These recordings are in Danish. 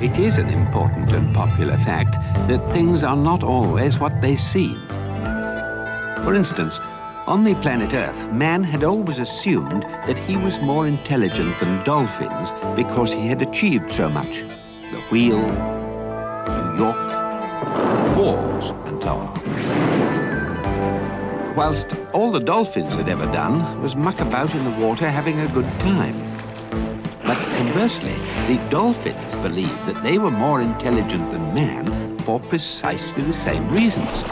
It is an important and popular fact that things are not always what they seem. For instance, on the planet Earth, man had always assumed that he was more intelligent than dolphins because he had achieved so much. The wheel, New York, wars, and so on. Whilst all the dolphins had ever done was muck about in the water having a good time. But conversely, the dolphins believed that they were more intelligent than man for precisely the same reasons.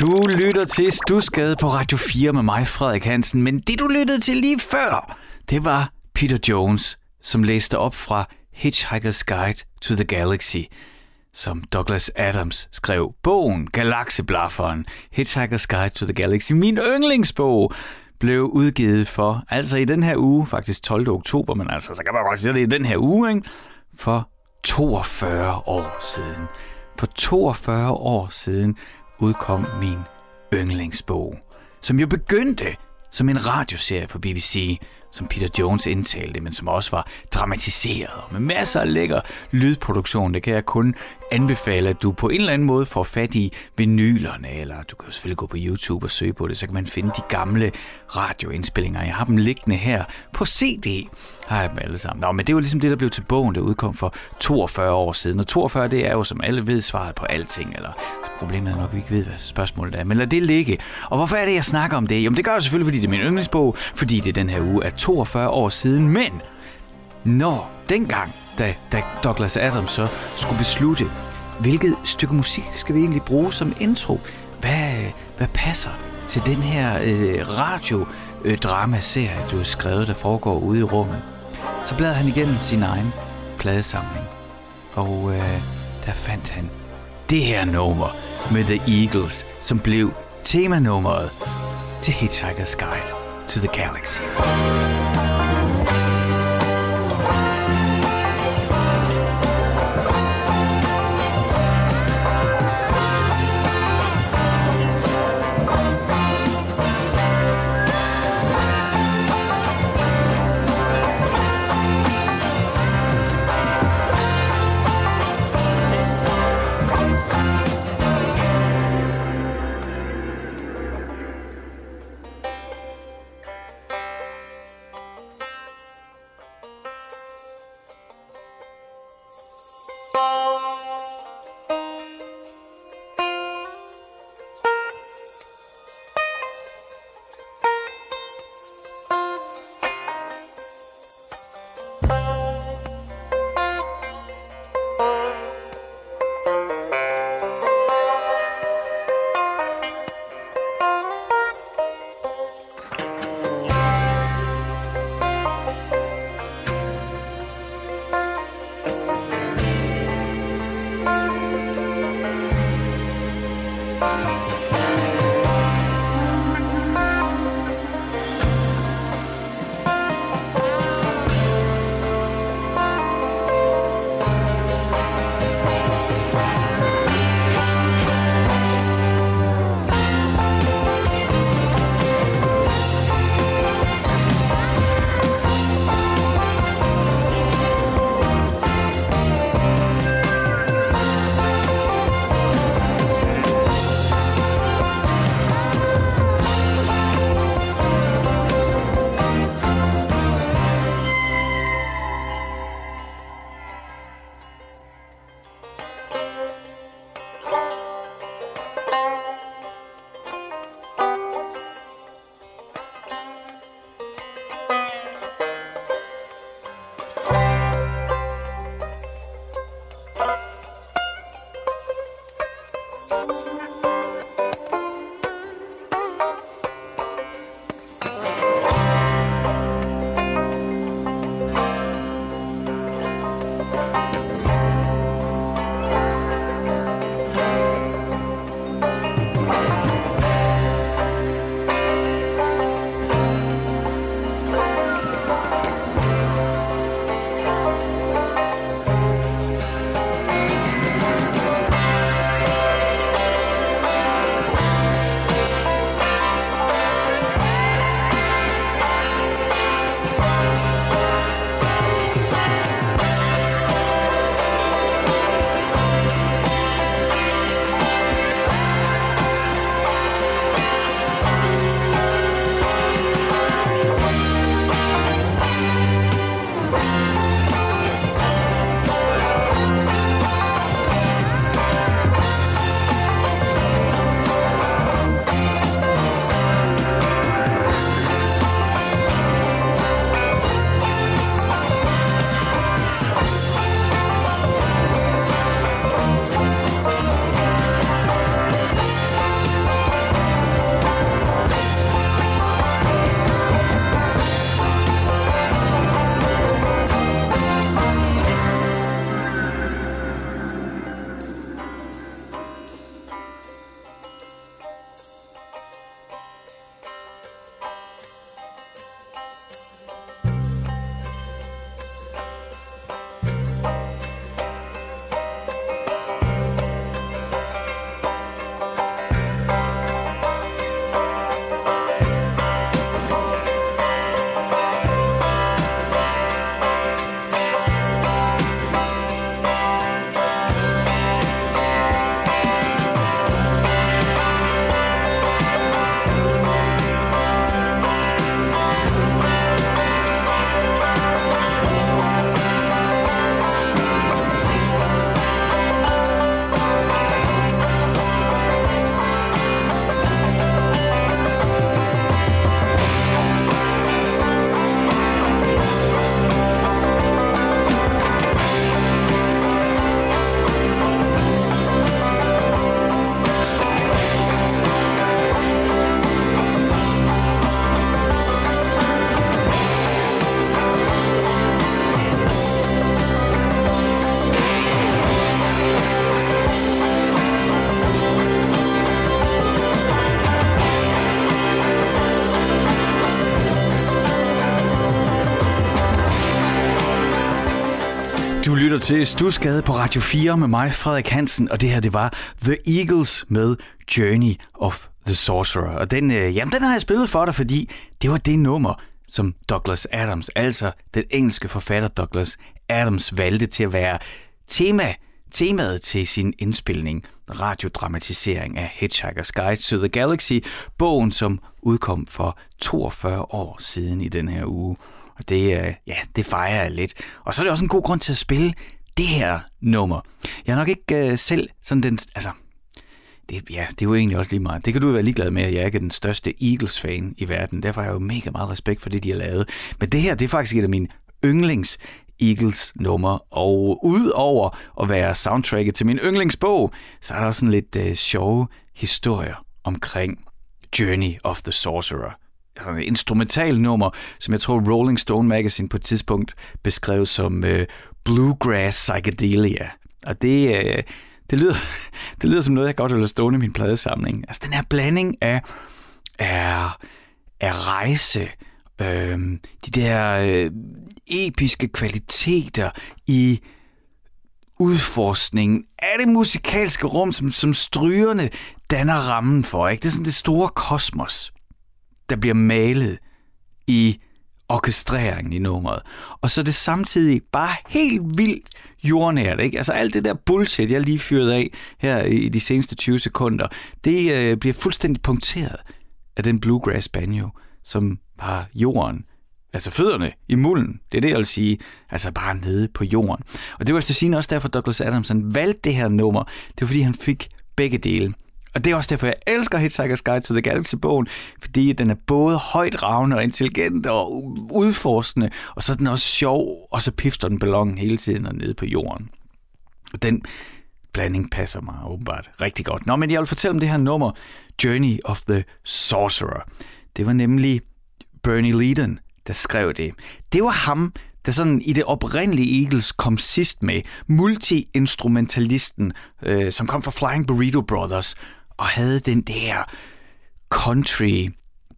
Du lytter til Stusgade på Radio 4 med mig, Frederik Hansen. Men det, du lyttede til lige før, det var Peter Jones, som læste op fra Hitchhiker's Guide to the Galaxy, som Douglas Adams skrev bogen Galaxeblafferen, Hitchhiker's Guide to the Galaxy, min yndlingsbog, blev udgivet for, altså i den her uge, faktisk 12. oktober, men altså, så kan man godt sige, at det er den her uge, ikke? for 42 år siden. For 42 år siden udkom min yndlingsbog, som jo begyndte som en radioserie for BBC, som Peter Jones indtalte, men som også var dramatiseret med masser af lækker lydproduktion. Det kan jeg kun anbefale, at du på en eller anden måde får fat i vinylerne, eller du kan jo selvfølgelig gå på YouTube og søge på det, så kan man finde de gamle radioindspillinger. Jeg har dem liggende her på CD, har jeg dem alle sammen. Nå, men det var ligesom det, der blev til bogen, der udkom for 42 år siden. Og 42, det er jo, som alle ved, svaret på alting, eller problemet er nok, at vi ikke ved, hvad spørgsmålet er. Men lad det ligge. Og hvorfor er det, jeg snakker om det? Jamen, det gør jeg selvfølgelig, fordi det er min yndlingsbog, fordi det den her uge er 42 år siden. Men når dengang, da, da Douglas Adams så skulle beslutte, hvilket stykke musik skal vi egentlig bruge som intro? Hvad, hvad passer til den her øh, radiodramaserie, du har skrevet, der foregår ude i rummet? Så bladrede han igennem sin egen pladesamling. Og øh, der fandt han det her nummer med The Eagles, som blev temanummeret til Hitchhiker's Guide to the Galaxy. Til Stusgade på Radio 4 med mig, Frederik Hansen, og det her, det var The Eagles med Journey of the Sorcerer. Og den, øh, jamen, den har jeg spillet for dig, fordi det var det nummer, som Douglas Adams, altså den engelske forfatter Douglas Adams, valgte til at være tema, temaet til sin indspilning, radiodramatisering af Hitchhiker's Guide to the Galaxy, bogen, som udkom for 42 år siden i den her uge. Og det, øh, ja, det fejrer jeg lidt. Og så er det også en god grund til at spille det her nummer. Jeg er nok ikke øh, selv sådan den... Altså, det, ja, det er jo egentlig også lige meget. Det kan du jo være ligeglad med, at jeg ikke er den største Eagles-fan i verden. Derfor har jeg jo mega meget respekt for det, de har lavet. Men det her, det er faktisk et af mine yndlings Eagles nummer. Og udover at være soundtracket til min yndlingsbog, så er der også sådan lidt øh, sjove historier omkring Journey of the Sorcerer altså, et instrumental nummer, som jeg tror Rolling Stone Magazine på et tidspunkt beskrev som øh, bluegrass psychedelia. Og det, øh, det, lyder, det lyder som noget, jeg godt vil have stående i min pladesamling. Altså den her blanding af, af, af rejse, øh, de der øh, episke kvaliteter i udforskningen af det musikalske rum, som, som strygerne danner rammen for. Ikke? Det er sådan det store kosmos der bliver malet i orkestreringen i nummeret. Og så er det samtidig bare helt vildt jordnært. Ikke? Altså alt det der bullshit, jeg lige fyrede af her i de seneste 20 sekunder, det øh, bliver fuldstændig punkteret af den bluegrass banjo, som har jorden altså fødderne i mulden. Det er det, jeg vil sige. Altså bare nede på jorden. Og det var altså sige også derfor, Douglas Adams han valgte det her nummer. Det var fordi, han fik begge dele. Og det er også derfor, jeg elsker Hitchhiker's Guide to the Galaxy-bogen, fordi den er både højt ravende og intelligent og udforskende, og så er den også sjov, og så pifter den ballongen hele tiden og nede på jorden. Og den blanding passer mig åbenbart rigtig godt. Nå, men jeg vil fortælle om det her nummer, Journey of the Sorcerer. Det var nemlig Bernie Leadon, der skrev det. Det var ham, der sådan i det oprindelige Eagles kom sidst med, multi-instrumentalisten, øh, som kom fra Flying Burrito Brothers, og havde den der country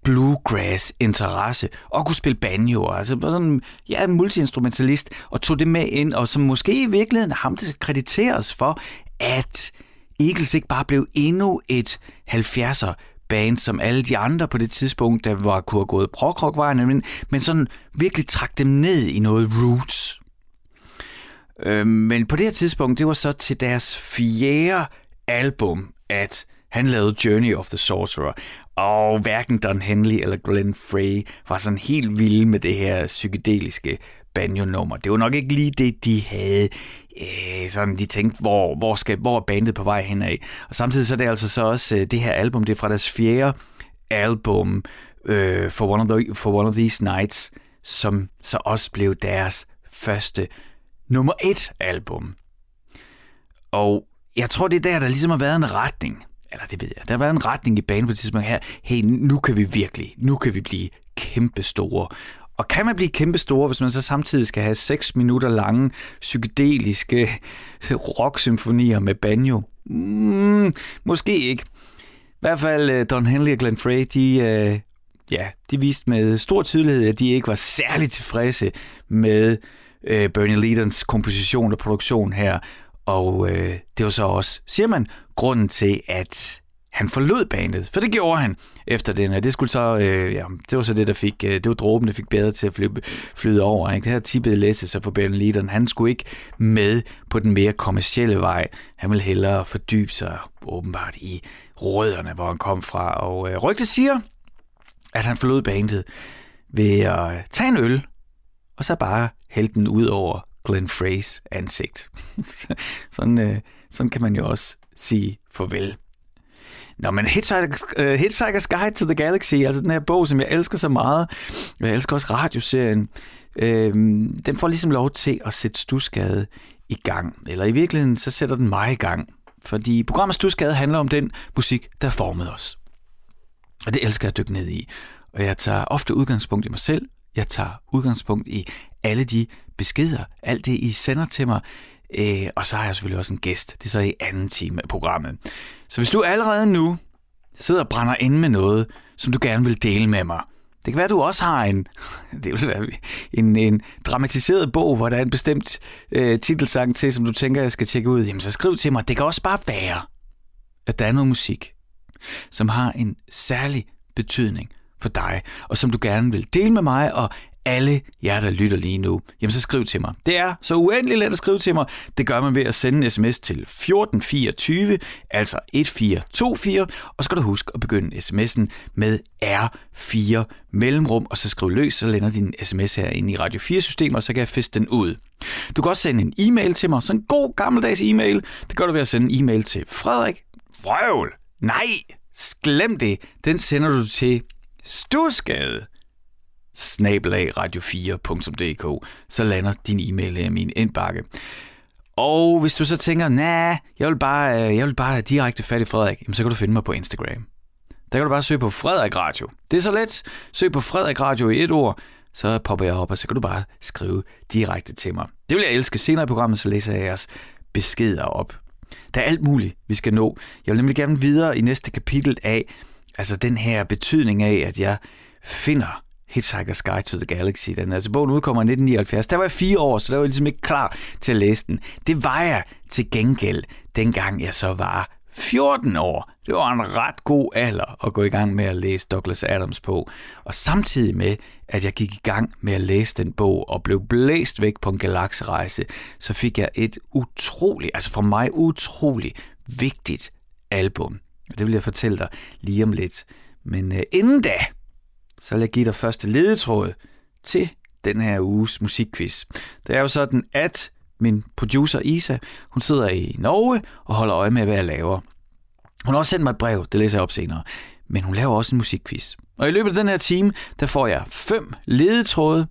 bluegrass interesse og kunne spille banjo, altså var sådan, ja, en multiinstrumentalist, og tog det med ind, og som måske i virkeligheden ham, der krediteres for, at Eagles ikke bare blev endnu et 70'er band, som alle de andre på det tidspunkt, der var kunne have gået prog men, men sådan virkelig trak dem ned i noget roots. Øh, men på det her tidspunkt, det var så til deres fjerde album, at han lavede Journey of the Sorcerer, og hverken Don Henley eller Glenn Frey var sådan helt vilde med det her psykedeliske banjo-nummer. Det var nok ikke lige det, de havde. Øh, sådan, de tænkte, hvor, hvor, skal, hvor er bandet på vej henad? Og samtidig så er det altså så også øh, det her album, det er fra deres fjerde album, øh, for, one of the, for One of These Nights, som så også blev deres første nummer et album. Og jeg tror, det er der, der ligesom har været en retning eller det ved jeg, der har været en retning i banen på det tidspunkt her, hey, nu kan vi virkelig, nu kan vi blive kæmpe store. Og kan man blive kæmpe store, hvis man så samtidig skal have 6 minutter lange psykedeliske rocksymfonier med banjo? Mm, måske ikke. I hvert fald øh, Don Henley og Glenn Frey, de, øh, ja, de viste med stor tydelighed, at de ikke var særlig tilfredse med øh, Bernie Leadons komposition og produktion her. Og øh, det var så også, siger man, grunden til, at han forlod bandet. For det gjorde han efter den. Det skulle så, øh, ja, det var så det, der fik, øh, det var dråben, der fik bedre til at flyde, flyde over. Ikke? Det her tippede læse sig for Ben Leadon. Han skulle ikke med på den mere kommercielle vej. Han ville hellere fordybe sig åbenbart i rødderne, hvor han kom fra. Og øh, rygtet siger, at han forlod bandet ved at tage en øl, og så bare hælde den ud over Glenn Freys ansigt. sådan, øh, sådan kan man jo også sige farvel. Nå, men Hitchhiker's, uh, øh, Hitchhiker's Guide to the Galaxy, altså den her bog, som jeg elsker så meget, jeg elsker også radioserien, øh, den får ligesom lov til at sætte Stusgade i gang. Eller i virkeligheden, så sætter den mig i gang. Fordi programmet Stusgade handler om den musik, der formede os. Og det elsker jeg at dykke ned i. Og jeg tager ofte udgangspunkt i mig selv. Jeg tager udgangspunkt i alle de beskeder, alt det, I sender til mig. Øh, og så har jeg selvfølgelig også en gæst. Det er så i anden time af programmet. Så hvis du allerede nu sidder og brænder ind med noget, som du gerne vil dele med mig, Det kan være, at du også har en, det vil være en, en dramatiseret bog, hvor der er en bestemt øh, titelsang til, som du tænker, jeg skal tjekke ud. Jamen, så skriv til mig. Det kan også bare være, at der er noget musik, som har en særlig betydning for dig, og som du gerne vil dele med mig, og alle jer, der lytter lige nu, jamen så skriv til mig. Det er så uendelig let at skrive til mig. Det gør man ved at sende en sms til 1424, altså 1424, og så skal du huske at begynde sms'en med R4 mellemrum, og så skriv løs, så lander din sms her ind i Radio 4-systemet, og så kan jeg fiske den ud. Du kan også sende en e-mail til mig, sådan en god gammeldags e-mail. Det gør du ved at sende en e-mail til Frederik. Vrøvl! Nej, glem det. Den sender du til Stusgade snabelag radio4.dk, så lander din e-mail i min indbakke. Og hvis du så tænker, nej, jeg vil bare, øh, jeg vil bare have direkte fat i Frederik, jamen, så kan du finde mig på Instagram. Der kan du bare søge på Frederik Radio. Det er så let. Søg på Frederik Radio i et ord, så popper jeg op, og så kan du bare skrive direkte til mig. Det vil jeg elske. Senere i programmet, så læser jeg jeres beskeder op. Der er alt muligt, vi skal nå. Jeg vil nemlig gerne videre i næste kapitel af, altså den her betydning af, at jeg finder Hitchhiker's Guide to the Galaxy. Den, altså bogen udkommer i 1979. Der var jeg fire år, så der var jeg ligesom ikke klar til at læse den. Det var jeg til gengæld, dengang jeg så var 14 år. Det var en ret god alder at gå i gang med at læse Douglas Adams på. Og samtidig med, at jeg gik i gang med at læse den bog og blev blæst væk på en galakserejse, så fik jeg et utroligt, altså for mig utroligt vigtigt album. Og det vil jeg fortælle dig lige om lidt. Men uh, inden da, så vil jeg give dig første ledetråd til den her uges musikquiz. Det er jo sådan, at min producer Isa, hun sidder i Norge og holder øje med, hvad jeg laver. Hun har også sendt mig et brev, det læser jeg op senere, men hun laver også en musikquiz. Og i løbet af den her time, der får jeg fem ledetråde,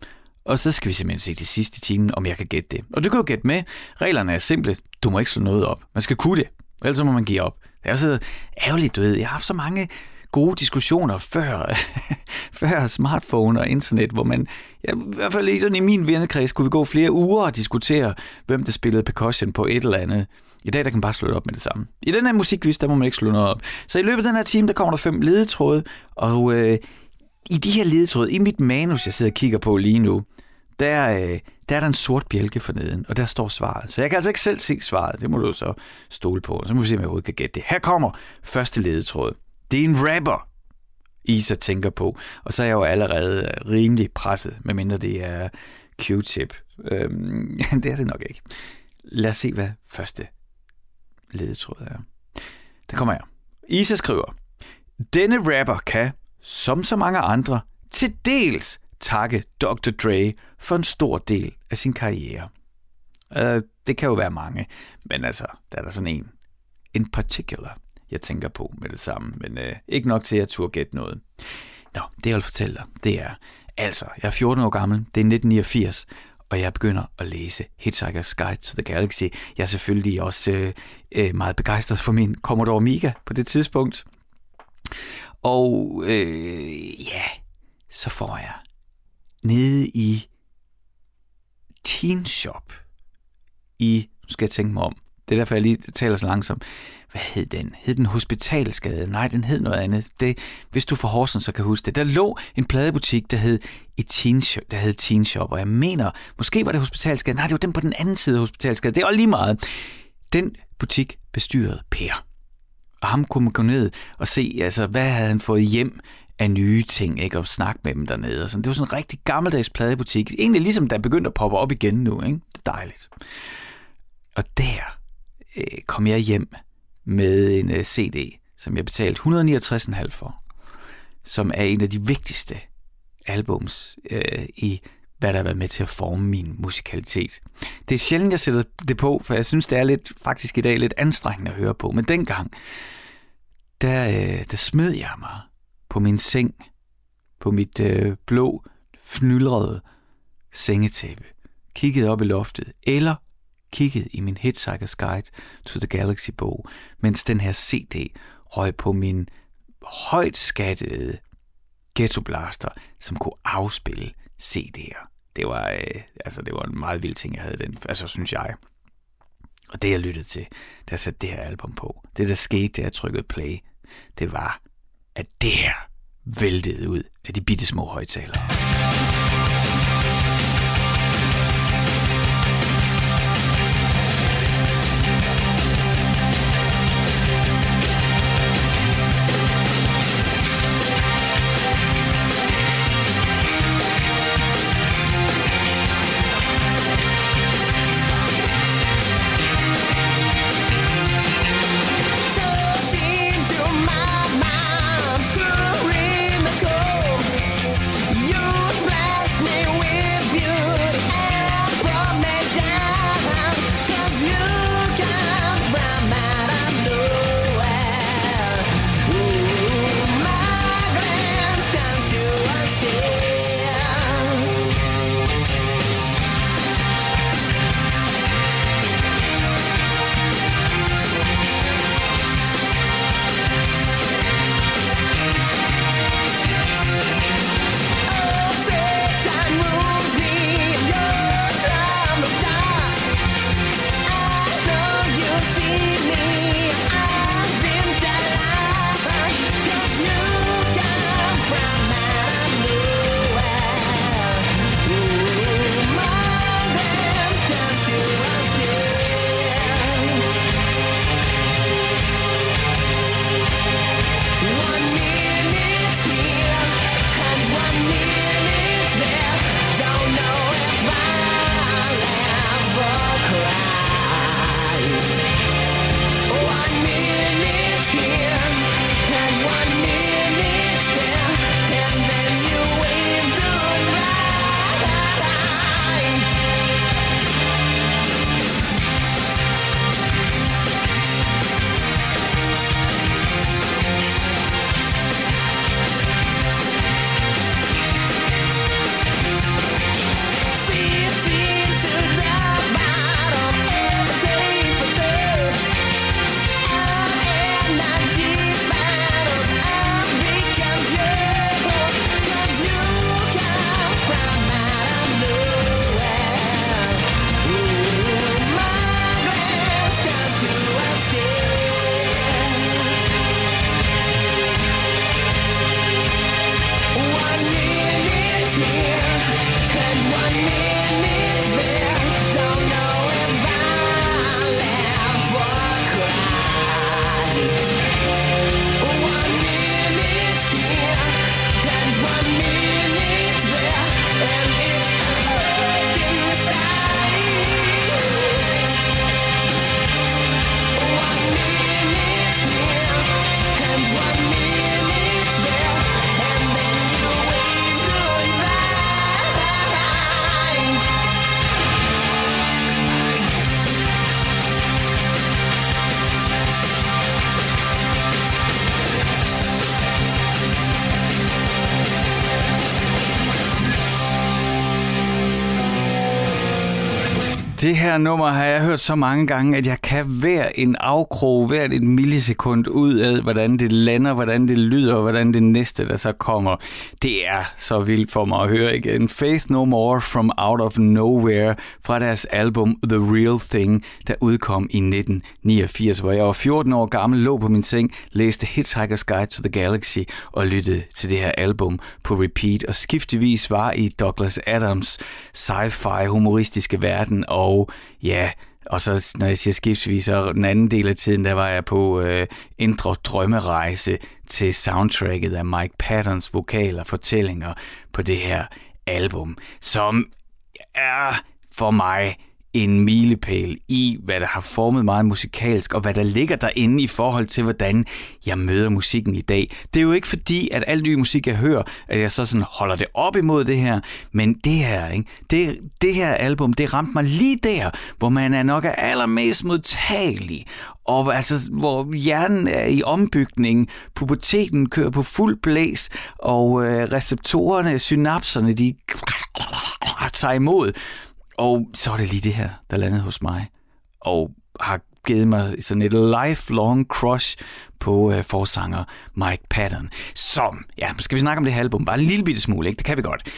og så skal vi simpelthen se til sidste time, om jeg kan gætte det. Og du kan jo gætte med. Reglerne er simple. Du må ikke slå noget op. Man skal kunne det, ellers må man give op. Det er så ærgerligt, du ved. Jeg har haft så mange gode diskussioner før, før smartphone og internet, hvor man, ja, i hvert fald i, sådan i min vennekreds, kunne vi gå flere uger og diskutere, hvem der spillede percussion på et eller andet. I dag der kan man bare slå det op med det samme. I den her musikquiz, der må man ikke slå noget op. Så i løbet af den her time, der kommer der fem ledetråde, og øh, i de her ledetråde, i mit manus, jeg sidder og kigger på lige nu, der, øh, der er der en sort bjælke for neden, og der står svaret. Så jeg kan altså ikke selv se svaret, det må du så stole på. Så må vi se, om jeg overhovedet kan gætte det. Her kommer første ledetråd. Det er en rapper, Isa tænker på. Og så er jeg jo allerede øh, rimelig presset, medmindre det er Q-tip. Øhm, det er det nok ikke. Lad os se, hvad første ledetråd er. Der kommer jeg. Isa skriver, Denne rapper kan, som så mange andre, til dels takke Dr. Dre for en stor del af sin karriere. Uh, det kan jo være mange, men altså, der er der sådan en in particular jeg tænker på med det samme, men øh, ikke nok til, at jeg turde gætte noget. Nå, det jeg vil fortælle dig, det er, altså, jeg er 14 år gammel, det er 1989, og jeg begynder at læse Hitchhiker's Guide to the Galaxy. Jeg er selvfølgelig også øh, øh, meget begejstret for min Commodore Amiga på det tidspunkt. Og øh, ja, så får jeg nede i Teen Shop i, nu skal jeg tænke mig om, det er derfor, jeg lige taler så langsomt hvad hed den? Hed den Hospitalsgade? Nej, den hed noget andet. Det, hvis du får Horsens, så kan huske det. Der lå en pladebutik, der hed, et teen shop, der hed Teen Shop, og jeg mener, måske var det Hospitalsgade. Nej, det var den på den anden side af Hospitalsgade. Det er lige meget. Den butik bestyrede Per. Og ham kunne man gå ned og se, altså, hvad havde han fået hjem af nye ting, ikke? Og snakke med dem dernede. Og sådan. Det var sådan en rigtig gammeldags pladebutik. Egentlig ligesom, der begyndte at poppe op igen nu, ikke? Det er dejligt. Og der øh, kom jeg hjem med en øh, CD, som jeg betalte 169,5 for, som er en af de vigtigste albums øh, i, hvad der har været med til at forme min musikalitet. Det er sjældent, jeg sætter det på, for jeg synes, det er lidt, faktisk i dag lidt anstrengende at høre på, men dengang, der, uh, der smed jeg mig på min seng, på mit øh, blå, fnyldrede sengetæppe, kiggede op i loftet, eller kigget i min Hitchhiker's Guide to the Galaxy bog, mens den her CD røg på min højt skattede Ghetto Blaster, som kunne afspille CD'er. Det var, øh, altså, det var en meget vild ting, jeg havde den, altså synes jeg. Og det jeg lyttede til, da jeg satte det her album på, det der skete, da jeg trykkede play, det var, at det her væltede ud af de bitte små højtalere. Her nummer har jeg hørt så mange gange, at jeg kan hver en afkrog, hvert et millisekund ud af, hvordan det lander, hvordan det lyder, og hvordan det næste, der så kommer. Det er så vildt for mig at høre igen. Faith No More from Out of Nowhere fra deres album The Real Thing, der udkom i 1989, hvor jeg var 14 år gammel, lå på min seng, læste Hitchhiker's Guide to the Galaxy og lyttede til det her album på repeat, og skiftevis var i Douglas Adams sci-fi humoristiske verden, og ja, og så når jeg siger skibsvis, så den anden del af tiden, der var jeg på øh, indre drømmerejse til soundtracket af Mike Pattons vokaler og fortællinger på det her album, som er for mig en milepæl i, hvad der har formet mig musikalsk, og hvad der ligger derinde i forhold til, hvordan jeg møder musikken i dag. Det er jo ikke fordi, at al ny musik, jeg hører, at jeg så sådan holder det op imod det her, men det her, ikke? Det, det her album, det ramte mig lige der, hvor man er nok er allermest modtagelig, og altså, hvor hjernen er i ombygning, puberteten kører på fuld blæs, og øh, receptorerne, synapserne, de tager imod. Og så er det lige det her, der landede hos mig, og har givet mig sådan et lifelong crush på øh, forsanger Mike Patton, som, ja, skal vi snakke om det her album, bare en lille bitte smule, ikke? Det kan vi godt.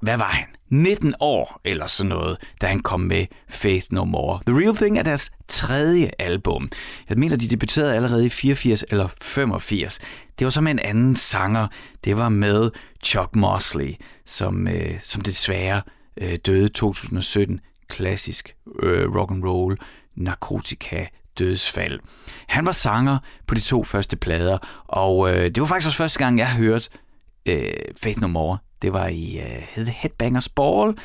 Hvad var han? 19 år eller sådan noget, da han kom med Faith No More. The Real Thing er deres tredje album. Jeg mener, de debuterede allerede i 84 eller 85. Det var så med en anden sanger. Det var med Chuck Mosley, som, øh, som desværre øh, døde 2017. Klassisk øh, rock and roll, narkotika, dødsfald. Han var sanger på de to første plader, og øh, det var faktisk også første gang, jeg hørte øh, Faith No More. Det var i øh, hed Headbangers Ball,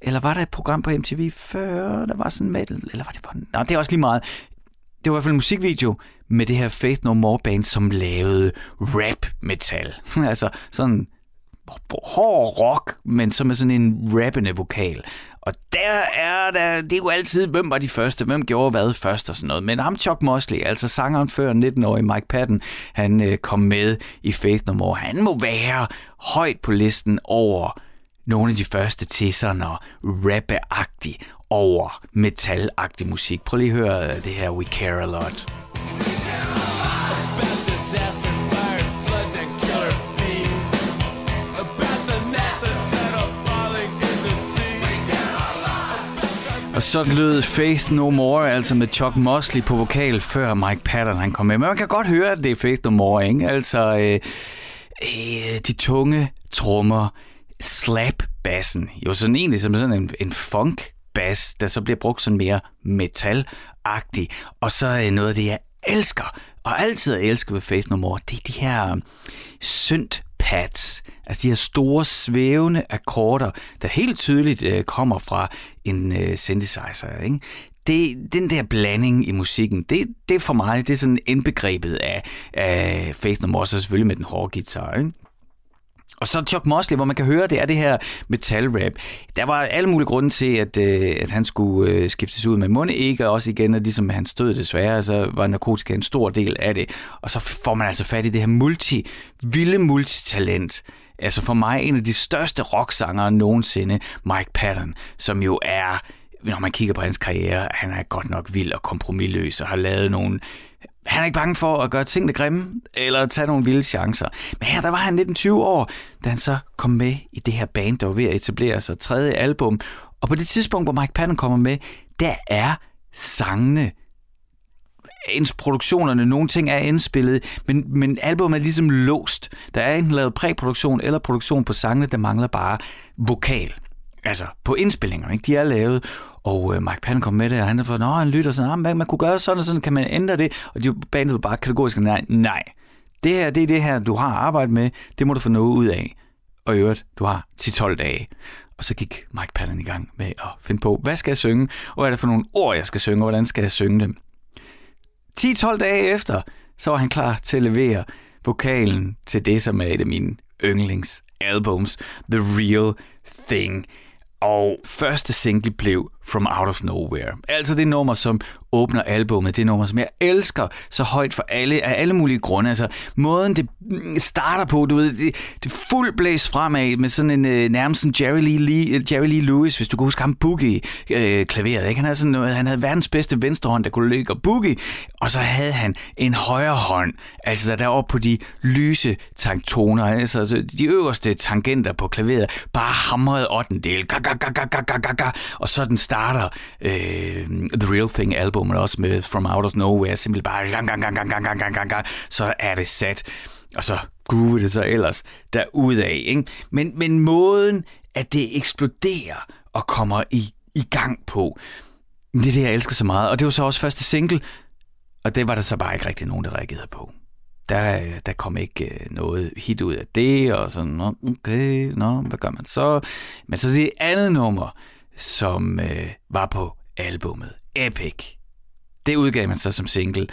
eller var der et program på MTV før, der var sådan metal, eller var det på... Nå, det er også lige meget. Det var i hvert fald en musikvideo med det her Faith No More band, som lavede rap metal. altså sådan hård rock, men som er sådan en rappende vokal. Og der er der, det er jo altid, hvem var de første, hvem gjorde hvad først og sådan noget. Men ham Chuck Mosley, altså sangeren før 19-årige Mike Patton, han øh, kom med i Faith No More. Han må være højt på listen over nogle af de første til sådan at rappe over metal musik. Prøv lige at høre øh, det her We Care A Lot. Og så lød Faith No More, altså med Chuck Mosley på vokal, før Mike Patton han kom med. Men man kan godt høre, at det er Faith No More, ikke? Altså, øh, øh, de tunge trommer, slap-bassen, jo sådan egentlig som sådan en, en funk bass, der så bliver brugt sådan mere metal-agtig. Og så øh, noget af det, jeg elsker, og altid elsker ved Faith No More, det er de her øh, synth pads, altså de her store svævende akkorder, der helt tydeligt øh, kommer fra en øh, synthesizer. Ikke? Det, den der blanding i musikken, det, det for mig, det er sådan indbegrebet af, af Faith No More, så selvfølgelig med den hårde guitar. Ikke? Og så Chuck Mosley, hvor man kan høre, det er det her metal-rap. Der var alle mulige grunde til, at, øh, at han skulle øh, skiftes ud med munde ikke, og også igen, at ligesom han stod desværre, så var narkotika en stor del af det. Og så får man altså fat i det her multi, vilde multitalent. Altså for mig en af de største rocksangere nogensinde, Mike Patton, som jo er når man kigger på hans karriere, han er godt nok vild og kompromilløs og har lavet nogle han er ikke bange for at gøre tingene grimme, eller tage nogle vilde chancer. Men her, der var han 19-20 år, da han så kom med i det her band, der var ved at etablere sig tredje album. Og på det tidspunkt, hvor Mike Patton kommer med, der er sangene produktionerne, nogle ting er indspillet, men, men albumet er ligesom låst. Der er enten lavet præproduktion eller produktion på sangene, der mangler bare vokal. Altså på indspillingerne, ikke? de er lavet. Og øh, Mike Patton kom med det, og han havde fået, han lytter sådan, ah, man, man kunne gøre sådan og sådan, kan man ændre det? Og de bandet var bare kategorisk, nej, nej. Det her, det er det her, du har arbejdet med, det må du få noget ud af. Og i øvrigt, du har 10-12 dage. Og så gik Mike Patton i gang med at finde på, hvad skal jeg synge, og hvad er det for nogle ord, jeg skal synge, og hvordan skal jeg synge dem. 10-12 dage efter, så var han klar til at levere vokalen til det, som er et af mine yndlingsalbums, The Real Thing. Og første single blev From Out of Nowhere. Altså det nummer, som åbner albummet. Det nummer, som jeg elsker så højt for alle, af alle mulige grunde. Altså måden, det mm, starter på, du ved, det, det fuld blæs fremad med sådan en øh, nærmest en Jerry Lee, Lee, øh, Jerry Lee Lewis, hvis du kan huske ham, Boogie øh, klaveret. Ikke? Han, havde sådan noget, han havde verdens bedste venstre hånd, der kunne ligge og Boogie, og så havde han en højre hånd, altså der deroppe på de lyse tanktoner, altså, altså de øverste tangenter på klaveret, bare hamrede 8. del, og så den starter øh, The Real Thing album også med From Out of Nowhere, simpelthen bare gang, gang, gang, gang, gang, gang, gang, gang, gang, så er det sat. Og så groove det så ellers derudad. Ikke? Men, men måden, at det eksploderer og kommer i, i gang på, det er det, jeg elsker så meget. Og det var så også første single, og det var der så bare ikke rigtig nogen, der reagerede på. Der, der kom ikke øh, noget hit ud af det, og sådan, okay, nå, hvad gør man så? Men så det andet nummer, som øh, var på albummet, Epic, det udgav man så som single,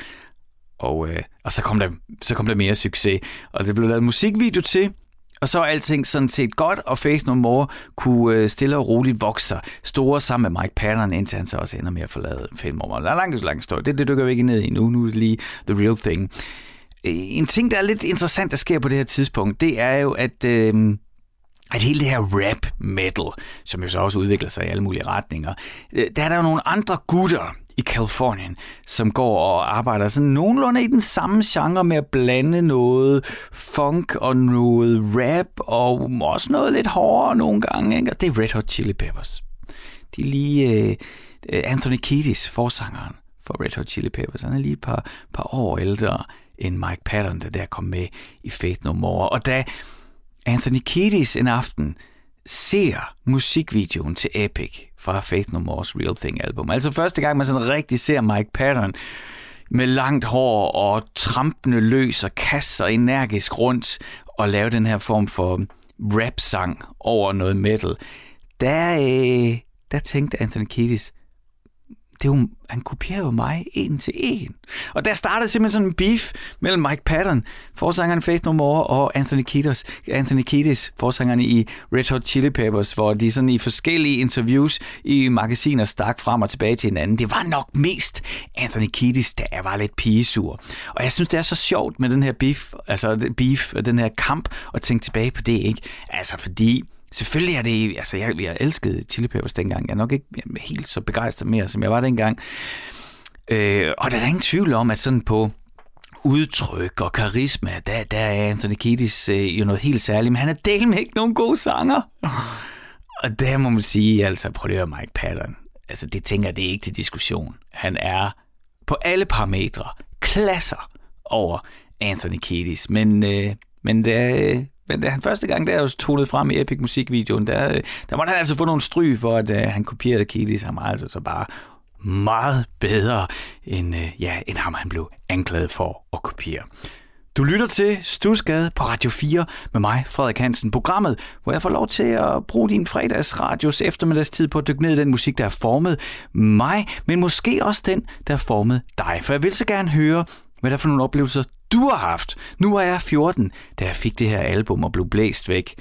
og, øh, og så, kom der, så kom der mere succes. Og det blev lavet musikvideo til, og så er alting sådan set godt, og Face No More kunne øh, stille og roligt vokse sig store sammen med Mike Patton, indtil han så også ender med at forlade Faith No More. Der er langt, langt story. Det, det dykker vi ikke ned i nu. Nu er det lige the real thing. Øh, en ting, der er lidt interessant, der sker på det her tidspunkt, det er jo, at... Øh, at hele det her rap metal, som jo så også udvikler sig i alle mulige retninger, øh, der er der jo nogle andre gutter i Kalifornien, som går og arbejder sådan nogenlunde i den samme genre med at blande noget funk og noget rap og også noget lidt hårdere nogle gange. Ikke? Og det er Red Hot Chili Peppers. De er lige uh, Anthony Kiedis, forsangeren for Red Hot Chili Peppers. Han er lige et par, par år ældre end Mike Patton, der der kom med i Faith No More. Og da Anthony Kiedis en aften ser musikvideoen til Epic fra Faith No More's Real Thing album. Altså første gang, man sådan rigtig ser Mike Patton med langt hår og trampende løs og kasser energisk rundt og lave den her form for rap-sang over noget metal. Der, øh, der tænkte Anthony Kiedis, det er jo, han kopierer jo mig en til en. Og der startede simpelthen sådan en beef mellem Mike Patton, forsangeren Faith No More, og Anthony Kiedis, Anthony Kiedis, forsangeren i Red Hot Chili Peppers, hvor de sådan i forskellige interviews i magasiner stak frem og tilbage til hinanden. Det var nok mest Anthony Kiedis, der var lidt pigesur. Og jeg synes, det er så sjovt med den her beef, altså beef, den her kamp, at tænke tilbage på det, ikke? Altså fordi Selvfølgelig er det, altså jeg, jeg elskede Chili Peppers dengang. Jeg er nok ikke helt så begejstret mere, som jeg var dengang. Øh, og der er ingen tvivl om, at sådan på udtryk og karisma, der, der er Anthony Kiedis øh, jo noget helt særligt, men han er del med ikke nogen gode sanger. Og der må man sige, altså prøv lige at Mike Patton. Altså det tænker jeg, det er ikke til diskussion. Han er på alle parametre klasser over Anthony Kiedis, men, øh, men det, men da han første gang der tonede frem i Epic musikvideoen, der, øh, der måtte han altså få nogle stry for, at uh, han kopierede Kiedis. Han altså så bare meget bedre, end, uh, ja, end ham han blev anklaget for at kopiere. Du lytter til Stusgade på Radio 4 med mig, Frederik Hansen. Programmet, hvor jeg får lov til at bruge din fredagsradios eftermiddagstid på at dykke ned i den musik, der har formet mig, men måske også den, der har formet dig. For jeg vil så gerne høre, hvad der for nogle oplevelser, du har haft. Nu var jeg 14, da jeg fik det her album og blev blæst væk.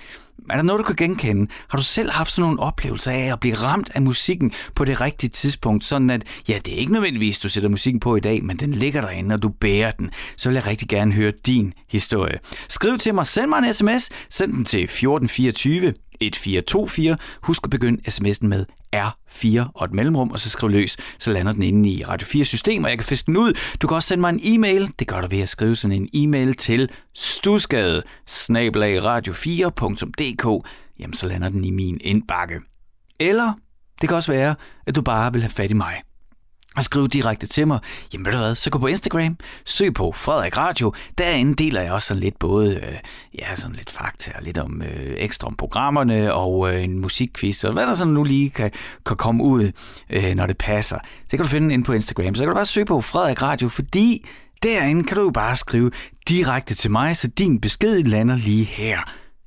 Er der noget, du kan genkende? Har du selv haft sådan nogle oplevelser af at blive ramt af musikken på det rigtige tidspunkt? Sådan at, ja, det er ikke nødvendigvis, du sætter musikken på i dag, men den ligger derinde, og du bærer den. Så vil jeg rigtig gerne høre din historie. Skriv til mig, send mig en sms, send den til 1424 1424. Husk at begynde sms'en med R4 og et mellemrum, og så skriv løs, så lander den inde i Radio 4 system, og jeg kan fiske den ud. Du kan også sende mig en e-mail. Det gør du ved at skrive sådan en e-mail til stusgade radio4.dk. Jamen, så lander den i min indbakke. Eller det kan også være, at du bare vil have fat i mig og skrive direkte til mig, jamen ved du hvad, så gå på Instagram, søg på Frederik Radio, derinde deler jeg også sådan lidt både, øh, ja, sådan lidt fakta og lidt om øh, ekstra om programmerne og øh, en musikquiz og hvad der sådan nu lige kan, kan komme ud, øh, når det passer. Det kan du finde inde på Instagram, så kan du bare søge på Frederik Radio, fordi derinde kan du jo bare skrive direkte til mig, så din besked lander lige her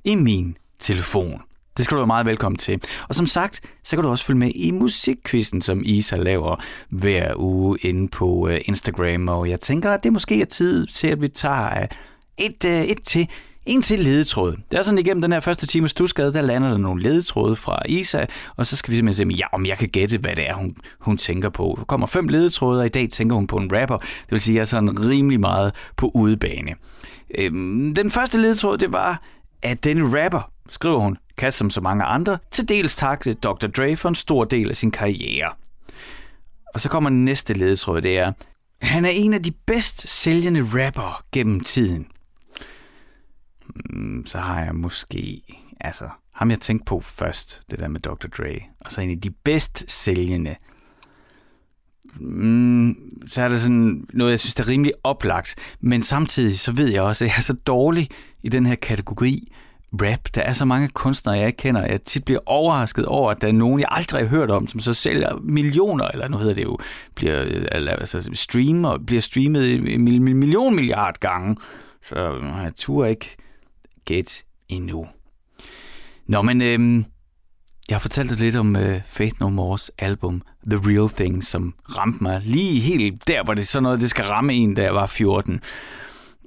i min telefon. Det skal du være meget velkommen til. Og som sagt, så kan du også følge med i musikquizzen, som Isa laver hver uge inde på øh, Instagram. Og jeg tænker, at det måske er tid til, at vi tager øh, et, øh, et til en til ledetråd. Det er sådan igennem den her første time stusgade, der lander der nogle ledetråde fra Isa, og så skal vi simpelthen se, ja, om jeg kan gætte, hvad det er, hun, hun tænker på. Der kommer fem ledetråde, og i dag tænker hun på en rapper. Det vil sige, at jeg er sådan rimelig meget på udebane. Øhm, den første ledetråd, det var, at denne rapper, skriver hun, kan som så mange andre til dels takke Dr. Dre for en stor del af sin karriere. Og så kommer den næste ledetråd, det er, han er en af de bedst sælgende rapper gennem tiden. Hmm, så har jeg måske, altså, ham jeg tænkte på først, det der med Dr. Dre, og så en af de bedst sælgende. Mm, så er der sådan noget, jeg synes, der er rimelig oplagt. Men samtidig så ved jeg også, at jeg er så dårlig i den her kategori, rap. Der er så mange kunstnere, jeg ikke kender. Jeg tit bliver overrasket over, at der er nogen, jeg aldrig har hørt om, som så sælger millioner, eller nu hedder det jo, bliver, eller, altså, streamer, bliver streamet en million milliard gange. Så øh, jeg turde ikke gæt endnu. Nå, men øhm, jeg har fortalt dig lidt om øh, Faith No More's album The Real Thing, som ramte mig lige helt der, hvor det er sådan noget, det skal ramme en, da jeg var 14.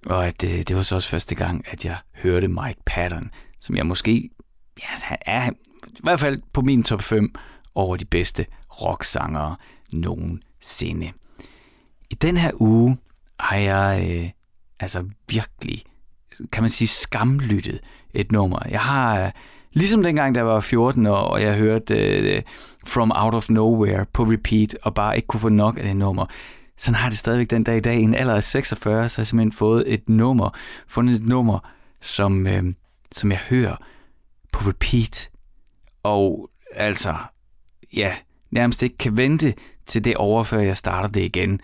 Og at det, det var så også første gang, at jeg hørte Mike Patton, som jeg måske, ja, han er i hvert fald på min top 5 over de bedste rocksangere nogensinde. I den her uge har jeg øh, altså virkelig, kan man sige, skamlyttet et nummer. Jeg har, øh, Ligesom dengang, der var 14 år, og jeg hørte øh, From Out of Nowhere på repeat, og bare ikke kunne få nok af det nummer. Sådan har det stadigvæk den dag i dag. I en alder af 46, så har jeg simpelthen fået et nummer, fundet et nummer, som, øh, som jeg hører på repeat. Og altså, ja, nærmest ikke kan vente til det overfør, jeg starter det igen,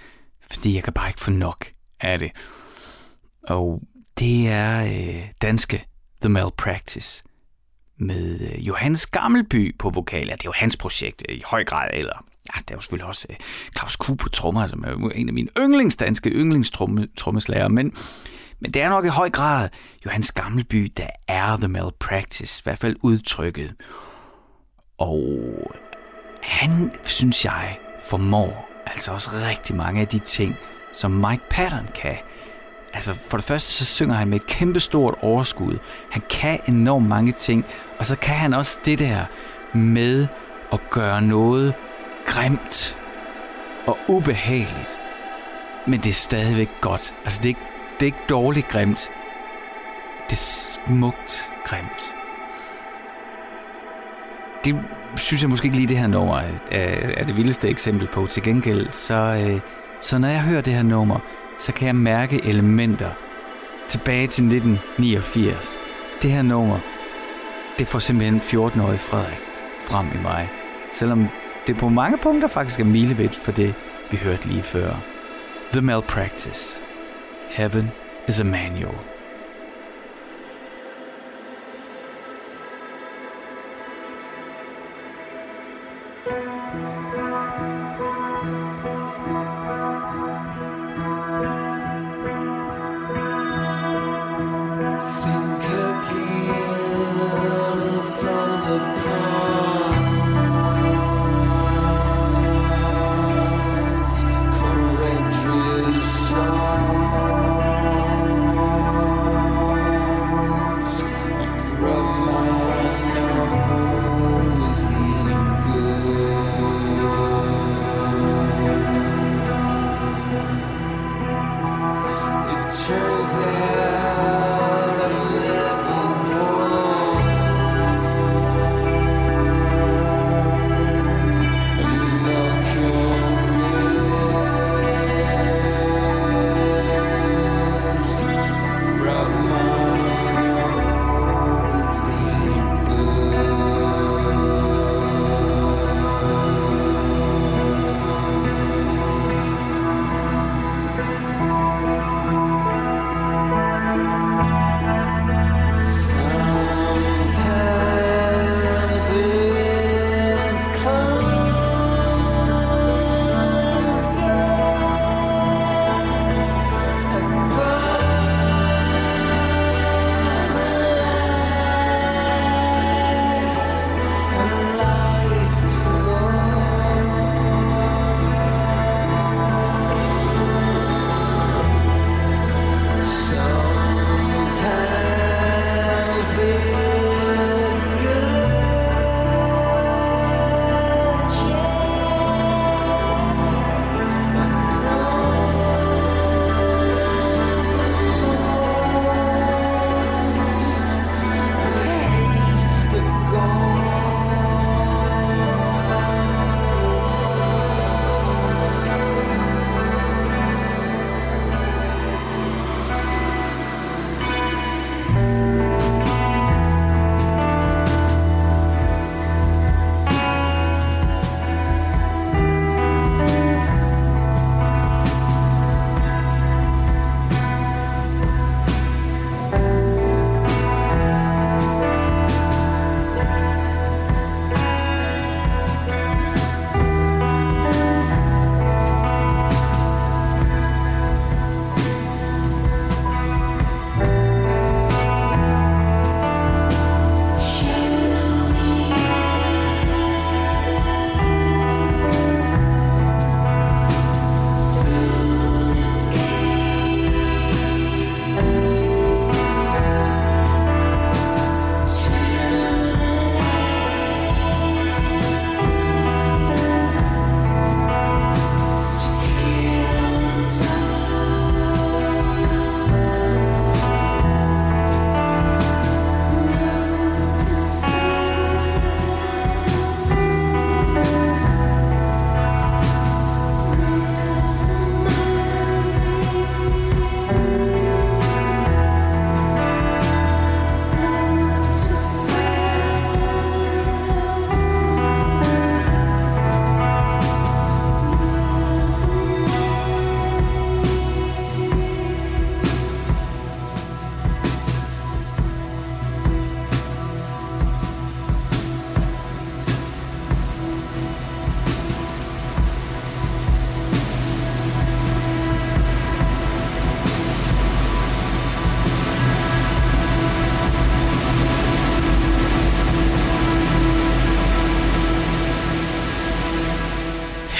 fordi jeg kan bare ikke få nok af det. Og det er øh, danske The Malpractice med øh, Johannes Gammelby på vokal. Ja, det er jo hans projekt i høj grad, eller ja, der er jo selvfølgelig også øh, Claus Kuh på trommer, altså, som er en af mine yndlingsdanske yndlingstrommeslager, men, men det er nok i høj grad Johannes Gammelby, der er The Malpractice, i hvert fald udtrykket. Og han, synes jeg, formår altså også rigtig mange af de ting, som Mike Patton kan. Altså for det første, så synger han med et kæmpestort overskud. Han kan enormt mange ting, og så kan han også det der med at gøre noget grimt og ubehageligt. Men det er stadigvæk godt. Altså det er ikke, det er ikke dårligt grimt. Det er smukt grimt. Det synes jeg måske ikke lige det her nummer er, er det vildeste eksempel på. Til gengæld, så, øh, så når jeg hører det her nummer, så kan jeg mærke elementer tilbage til 1989. Det her nummer, det får simpelthen 14-årige Frederik frem i mig. Selvom det på mange punkter faktisk er milevidt for det, vi hørte lige før. The Malpractice. Heaven is a manual.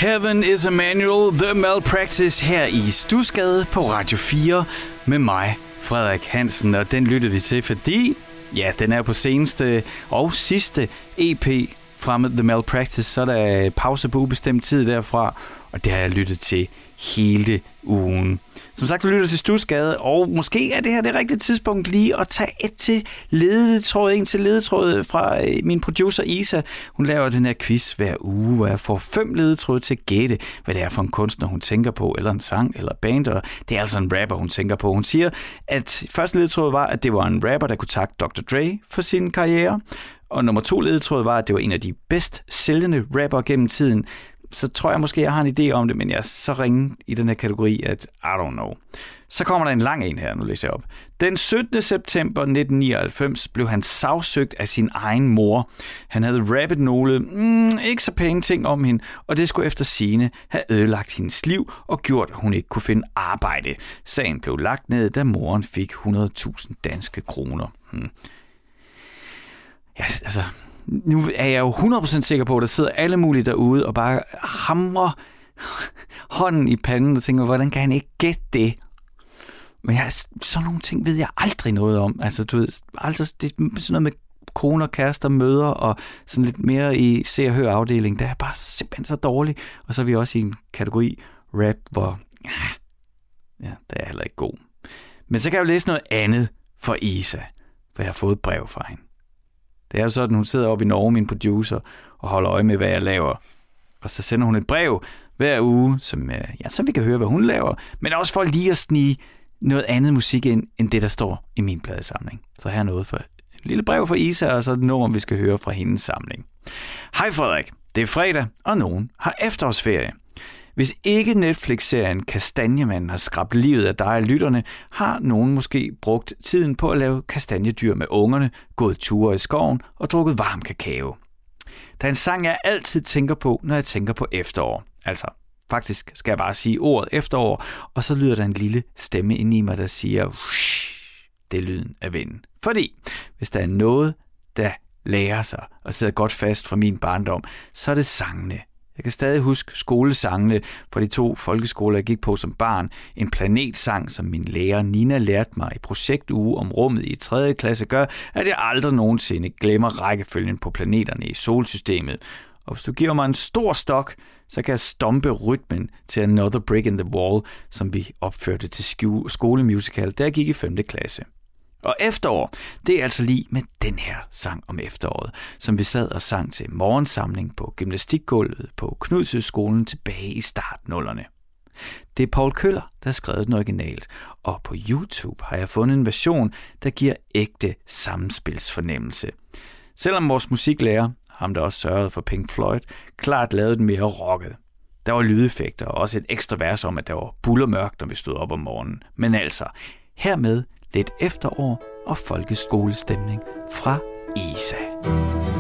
Heaven is a Manual, The Malpractice her i Stusgade på Radio 4 med mig, Frederik Hansen, og den lyttede vi til, fordi ja, den er på seneste og sidste EP fra The Malpractice, så er der øh, pause på ubestemt tid derfra, og det har jeg lyttet til hele ugen. Som sagt, du lytter til Stusgade, og måske er det her det rigtige tidspunkt lige at tage et til ledetråd, en til ledetråd fra øh, min producer Isa. Hun laver den her quiz hver uge, hvor jeg får fem ledetråde til at gætte, hvad det er for en kunstner, hun tænker på, eller en sang, eller band, og det er altså en rapper, hun tænker på. Hun siger, at første ledetråd var, at det var en rapper, der kunne takke Dr. Dre for sin karriere, og nummer to ledetråd var, at det var en af de bedst sælgende rapper gennem tiden så tror jeg måske, jeg har en idé om det, men jeg er så ringe i den her kategori, at I don't know. Så kommer der en lang en her, nu læser jeg op. Den 17. september 1999 blev han sagsøgt af sin egen mor. Han havde rappet nogle mm, ikke så pæne ting om hende, og det skulle efter sine have ødelagt hendes liv og gjort, at hun ikke kunne finde arbejde. Sagen blev lagt ned, da moren fik 100.000 danske kroner. Hmm. Ja, altså, nu er jeg jo 100% sikker på, at der sidder alle mulige derude og bare hamrer hånden i panden og tænker, hvordan kan han ikke gætte det? Men jeg, sådan nogle ting ved jeg aldrig noget om. Altså, du ved, aldrig, det er sådan noget med koner, kærester, møder og sådan lidt mere i se og hør afdeling. Der er bare simpelthen så dårlig. Og så er vi også i en kategori rap, hvor ja, der er heller ikke god. Men så kan jeg jo læse noget andet for Isa, for jeg har fået et brev fra hende. Det er jo sådan, hun sidder oppe i Norge, min producer, og holder øje med, hvad jeg laver. Og så sender hun et brev hver uge, som, øh, ja, så vi kan høre, hvad hun laver, men også for lige at snige noget andet musik ind, end det, der står i min pladesamling. Så her er noget for et lille brev fra Isa, og så et nummer, vi skal høre fra hendes samling. Hej Frederik, det er fredag, og nogen har efterårsferie. Hvis ikke Netflix-serien Kastanjemanden har skrabt livet af dig og lytterne, har nogen måske brugt tiden på at lave kastanjedyr med ungerne, gået ture i skoven og drukket varm kakao. Der er en sang, jeg altid tænker på, når jeg tænker på efterår. Altså, faktisk skal jeg bare sige ordet efterår, og så lyder der en lille stemme ind i mig, der siger, det er lyden af vinden. Fordi hvis der er noget, der lærer sig og sidder godt fast fra min barndom, så er det sangene. Jeg kan stadig huske skolesangene fra de to folkeskoler, jeg gik på som barn. En planetsang, som min lærer Nina lærte mig i projektuge om rummet i 3. klasse, gør, at jeg aldrig nogensinde glemmer rækkefølgen på planeterne i solsystemet. Og hvis du giver mig en stor stok, så kan jeg stompe rytmen til Another Brick in the Wall, som vi opførte til skolemusical, da jeg gik i 5. klasse. Og efterår, det er altså lige med den her sang om efteråret, som vi sad og sang til morgensamling på gymnastikgulvet på Knudshøjskolen tilbage i startnullerne. Det er Paul Køller, der har skrevet den originalt, og på YouTube har jeg fundet en version, der giver ægte samspilsfornemmelse. Selvom vores musiklærer, ham der også sørgede for Pink Floyd, klart lavede den mere rocket. Der var lydeffekter og også et ekstra vers om, at der var bullermørkt, når vi stod op om morgenen. Men altså, hermed lidt efterår og folkeskolestemning fra ESA.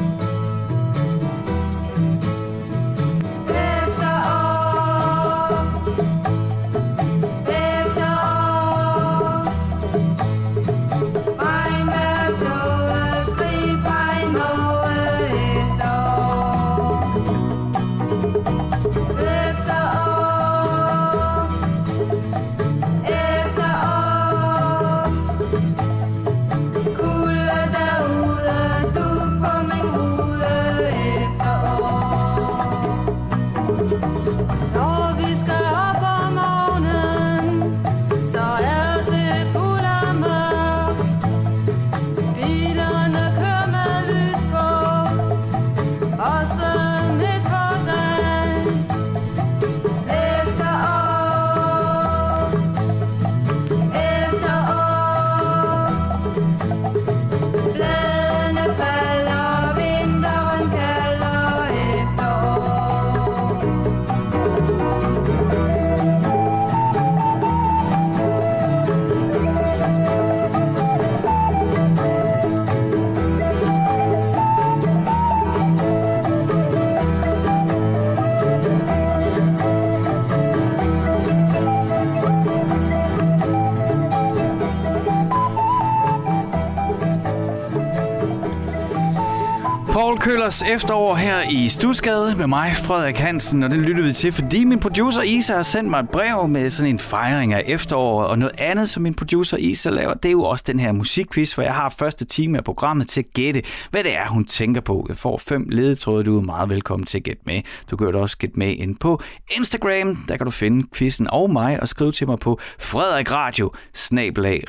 Kølers efterår her i Stusgade med mig, Frederik Hansen, og den lytter vi til, fordi min producer Isa har sendt mig et brev med sådan en fejring af efteråret, og noget andet, som min producer Isa laver, det er jo også den her musikquiz, hvor jeg har første time af programmet til at gætte, hvad det er, hun tænker på. Jeg får fem ledetråde, du er meget velkommen til at gætte med. Du kan jo også gætte med ind på Instagram, der kan du finde quizzen og mig, og skrive til mig på frederik.radio,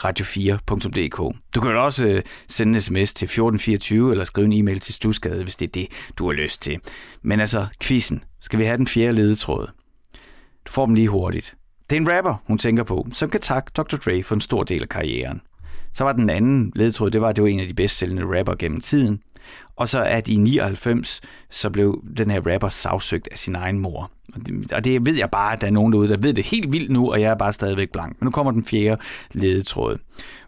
radio4.dk. Du kan jo også øh, sende en sms til 1424, eller skrive en e-mail til Stusgade, hvis det er det, du har lyst til. Men altså, quizzen. Skal vi have den fjerde ledetråd? Du får dem lige hurtigt. Det er en rapper, hun tænker på, som kan takke Dr. Dre for en stor del af karrieren. Så var den anden ledetråd, det var, at det var en af de bedst sælgende rapper gennem tiden. Og så at i 99, så blev den her rapper sagsøgt af sin egen mor. Og det, og det ved jeg bare, at der er nogen derude, der ved det helt vildt nu, og jeg er bare stadigvæk blank. Men nu kommer den fjerde ledetråd.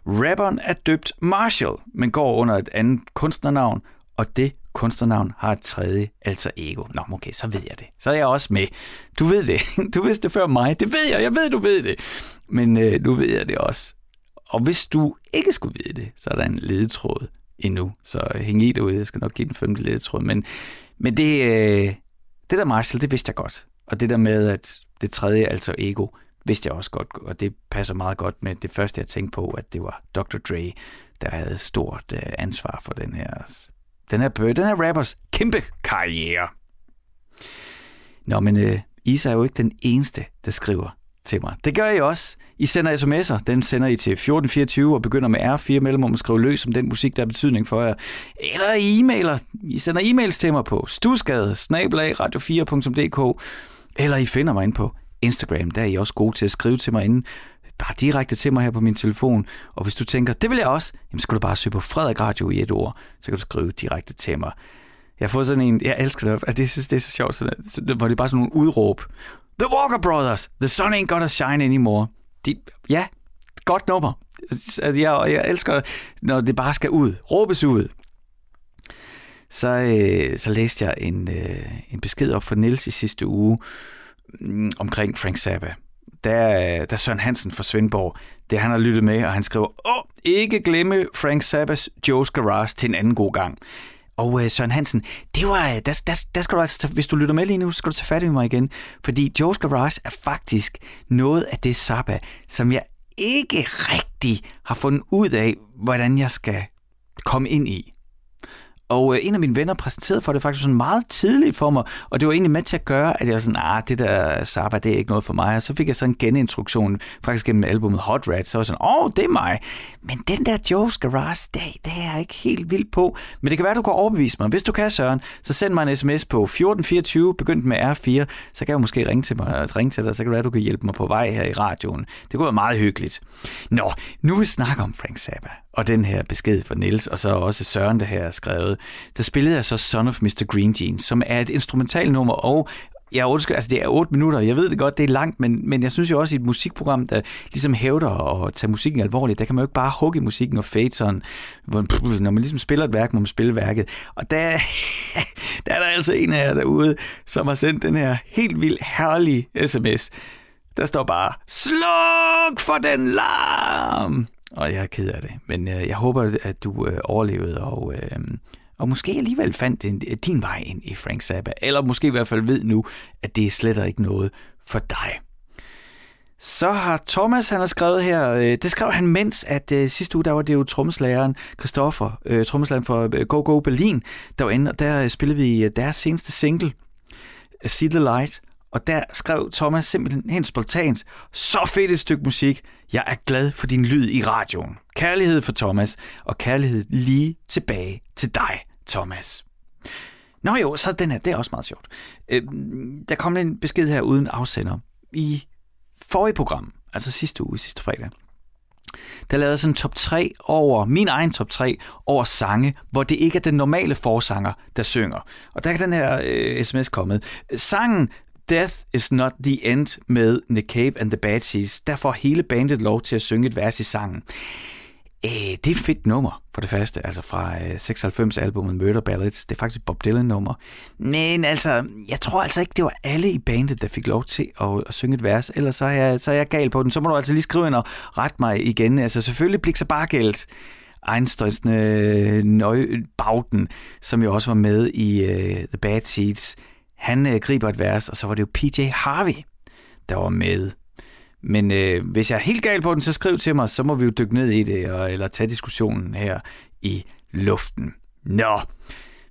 Rapperen er døbt Marshall, men går under et andet kunstnernavn, og det kunstnernavn har et tredje altså ego. Nå, okay, så ved jeg det. Så er jeg også med. Du ved det. Du vidste det før mig. Det ved jeg. Jeg ved, du ved det. Men øh, nu ved jeg det også. Og hvis du ikke skulle vide det, så er der en ledetråd endnu. Så hæng i derude. Jeg skal nok give den femte ledetråd. Men, men det, øh, det der Marshall, det vidste jeg godt. Og det der med, at det tredje altså ego, vidste jeg også godt. Og det passer meget godt med det første, jeg tænkte på, at det var Dr. Dre, der havde stort øh, ansvar for den her den her, øh, den her rappers kæmpe karriere. Nå, men øh, Isa er jo ikke den eneste, der skriver til mig. Det gør I også. I sender sms'er. Den sender I til 1424 og begynder med R4 mellem om at skrive løs om den musik, der har betydning for jer. Eller I e-mailer. I sender e-mails til mig på stusgade radio4.dk eller I finder mig ind på Instagram. Der er I også gode til at skrive til mig inden bare direkte til mig her på min telefon. Og hvis du tænker, det vil jeg også, jamen så kan du bare søge på Frederik Radio i et ord, så kan du skrive direkte til mig. Jeg har fået sådan en, jeg elsker det, at det synes det er så sjovt, sådan, hvor det er bare sådan nogle udråb. The Walker Brothers, the sun ain't gonna shine anymore. De, ja, godt nummer. Altså, jeg, jeg elsker, når det bare skal ud, råbes ud. Så, øh, så læste jeg en, øh, en besked op fra Nils i sidste uge mm, omkring Frank Zappa der, der Søren Hansen fra Svendborg, det han har lyttet med, og han skriver, åh, ikke glemme Frank Sabas Joe's Garage til en anden god gang. Og øh, Søren Hansen, det var, øh, der, der, der skal du altså, hvis du lytter med lige nu, så skal du tage fat i mig igen. Fordi Joe's Garage er faktisk noget af det Zappa, som jeg ikke rigtig har fundet ud af, hvordan jeg skal komme ind i. Og øh, en af mine venner præsenterede for det faktisk sådan meget tidligt for mig, og det var egentlig med til at gøre, at jeg var sådan, ah, det der Saba, det er ikke noget for mig. Og så fik jeg sådan en genintroduktion, faktisk gennem albumet Hot Rats, så var jeg sådan, åh, oh, det er mig. Men den der Joe's Garage, det, det er jeg ikke helt vild på. Men det kan være, du kan overbevise mig. Hvis du kan, Søren, så send mig en sms på 1424, begyndt med R4, så kan jeg måske ringe til, mig, ringe til dig, så kan det være, du kan hjælpe mig på vej her i radioen. Det kunne være meget hyggeligt. Nå, nu vil vi snakke om Frank Zappa og den her besked fra Niels, og så også Søren, der her skrevet, der spillede jeg så Son of Mr. Green Jeans, som er et instrumentalnummer, og jeg undskyld, altså det er 8 minutter, jeg ved det godt, det er langt, men, men jeg synes jo også i et musikprogram, der ligesom hævder at tage musikken alvorligt, der kan man jo ikke bare hugge musikken og fade sådan, når man ligesom spiller et værk, må man spille værket. Og der, der er der altså en af jer derude, som har sendt den her helt vildt herlige sms. Der står bare, sluk for den larm! og jeg er ked af det. Men øh, jeg håber, at du øh, overlevede, og, øh, og måske alligevel fandt din, øh, din vej ind i Frank Zappa, eller måske i hvert fald ved nu, at det er slet ikke noget for dig. Så har Thomas, han har skrevet her, øh, det skrev han mens, at øh, sidste uge, der var det jo trommeslageren Christoffer, øh, trommeslageren for øh, Go Go Berlin, der var inde, og der øh, spillede vi deres seneste single, See the Light, og der skrev Thomas simpelthen helt spontant, så fedt et stykke musik, jeg er glad for din lyd i radioen. Kærlighed for Thomas, og kærlighed lige tilbage til dig, Thomas. Nå jo, så den her, det er også meget sjovt. Øh, der kom en besked her uden afsender. I forrige program, altså sidste uge, sidste fredag, der lavede sådan en top 3 over, min egen top 3 over sange, hvor det ikke er den normale forsanger, der synger. Og der kan den her øh, sms kommet. Sangen Death is not the end med Nick Cave and the Bad Seas, Der får hele bandet lov til at synge et vers i sangen. Øh, det er et fedt nummer, for det første, altså fra 96 øh, albumet Murder Ballads. Det er faktisk Bob Dylan nummer. Men altså, jeg tror altså ikke, det var alle i bandet, der fik lov til at, at synge et vers. Ellers så er, jeg, så er jeg gal på den. Så må du altså lige skrive ind og rette mig igen. Altså selvfølgelig Blix og Einsteins øh, Einstøjsne Bauten, som jo også var med i øh, The Bad Seeds, han øh, griber et vers, og så var det jo PJ Harvey, der var med. Men øh, hvis jeg er helt gal på den, så skriv til mig, så må vi jo dykke ned i det, og, eller tage diskussionen her i luften. Nå,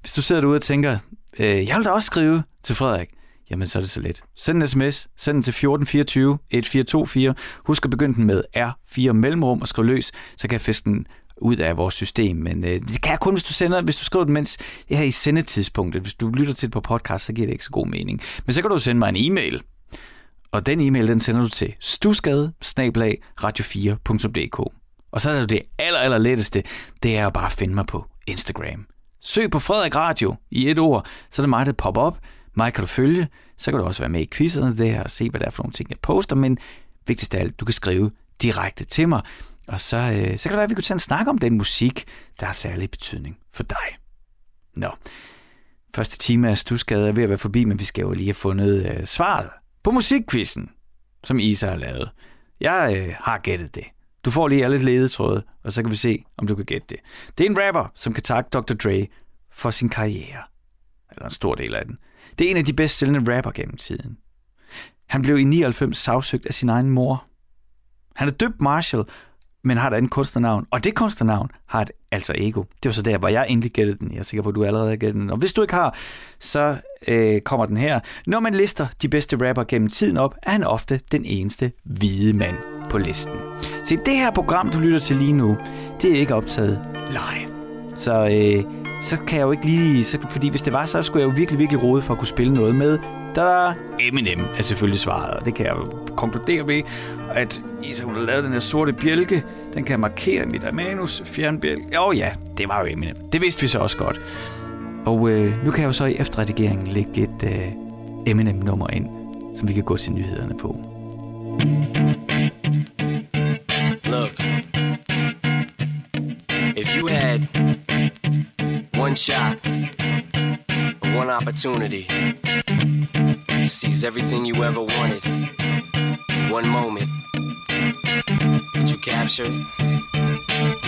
hvis du sidder derude og tænker, øh, jeg vil da også skrive til Frederik, jamen så er det så let. Send en sms, send den til 1424 1424. Husk at begynde den med R4 mellemrum og skriv løs, så kan jeg fiske den ud af vores system. Men øh, det kan jeg kun, hvis du, sender, hvis du skriver den, mens jeg er i sendetidspunktet. Hvis du lytter til det på podcast, så giver det ikke så god mening. Men så kan du sende mig en e-mail. Og den e-mail, den sender du til stusgade radio4.dk. Og så er det det aller, aller letteste, det er at bare finde mig på Instagram. Søg på Frederik Radio i et ord, så er det mig, der popper op. Mig kan du følge. Så kan du også være med i quizzerne der og se, hvad der er for nogle ting, jeg poster. Men vigtigst af alt, du kan skrive direkte til mig. Og så, øh, så kan det være, at vi kunne tage en snak om den musik, der har særlig betydning for dig. Nå, første time af Stusgade er ved at være forbi, men vi skal jo lige have fundet øh, svaret på musikquizzen, som Isa har lavet. Jeg øh, har gættet det. Du får lige alle ledetråde, og så kan vi se, om du kan gætte det. Det er en rapper, som kan takke Dr. Dre for sin karriere. Eller en stor del af den. Det er en af de bedst sælgende rapper gennem tiden. Han blev i 99 sagsøgt af sin egen mor. Han er døbt Marshall, men har et andet kunstnernavn. Og det kunstnernavn har et altså ego. Det var så der, hvor jeg endelig gættede den. Jeg er sikker på, at du allerede har gættet den. Og hvis du ikke har, så øh, kommer den her. Når man lister de bedste rapper gennem tiden op, er han ofte den eneste hvide mand på listen. Se, det her program, du lytter til lige nu, det er ikke optaget live. Så, øh, så kan jeg jo ikke lige... Så, fordi hvis det var, så skulle jeg jo virkelig, virkelig rode for at kunne spille noget med. Der Eminem er selvfølgelig svaret, og det kan jeg konkludere ved, at Isa, hun har lavet den her sorte bjælke. Den kan markere mit manus, fjernbjælke. Jo ja, det var jo Eminem. Det vidste vi så også godt. Og øh, nu kan jeg jo så i efterredigeringen lægge et øh, Eminem-nummer ind, som vi kan gå til nyhederne på. Look, if you had one shot, one opportunity to seize everything you ever wanted, one moment. That you captured,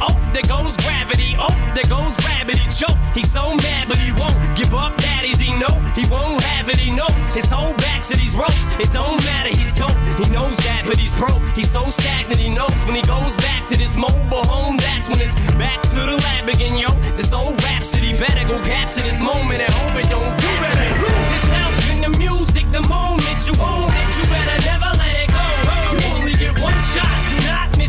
Oh, there goes gravity. Oh, there goes rabbit. He choke. He's so mad, but he won't give up. Daddies, he know he won't have it. He knows his whole back to these ropes. It don't matter. He's dope. He knows that, but he's broke. He's so stagnant. He knows when he goes back to this mobile home. That's when it's back to the lab again, yo. This old rhapsody better go capture this moment and hope it don't. You better lose yourself in the music the moment you own it. You better never let it go. You only get one shot.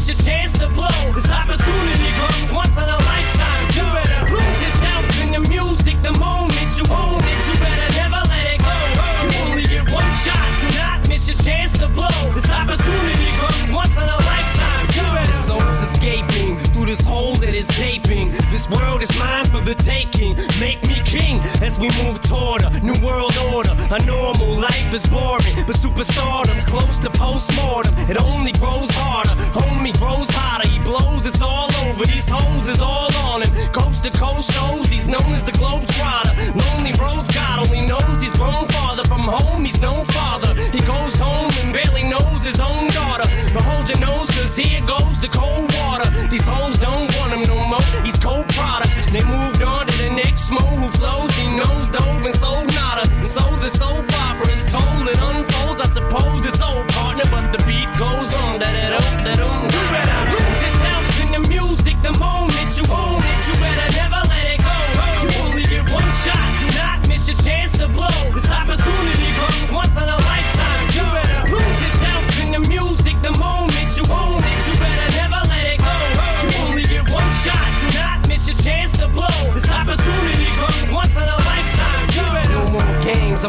Miss your chance to blow. This opportunity comes once in a lifetime. You better lose yourself in the music the moment you own it. You better never let it go. You only get one shot. Do not miss your chance to blow. This opportunity comes once in a this hole that is gaping. This world is mine for the taking. Make me king as we move toward a new world order. A normal life is boring, but superstardom's close to postmortem. It only grows harder. Homie grows hotter. He blows. It's all over. These hoes is all on him. Coast to coast shows. He's known as the globe trotter. Lonely roads. God only knows he's grown farther from home. He's no father. He goes home and barely knows his own daughter. But hold your nose, cause here goes the cold water. These hoes don't want him no more. He's cold product. They moved on to the next mo who flows. He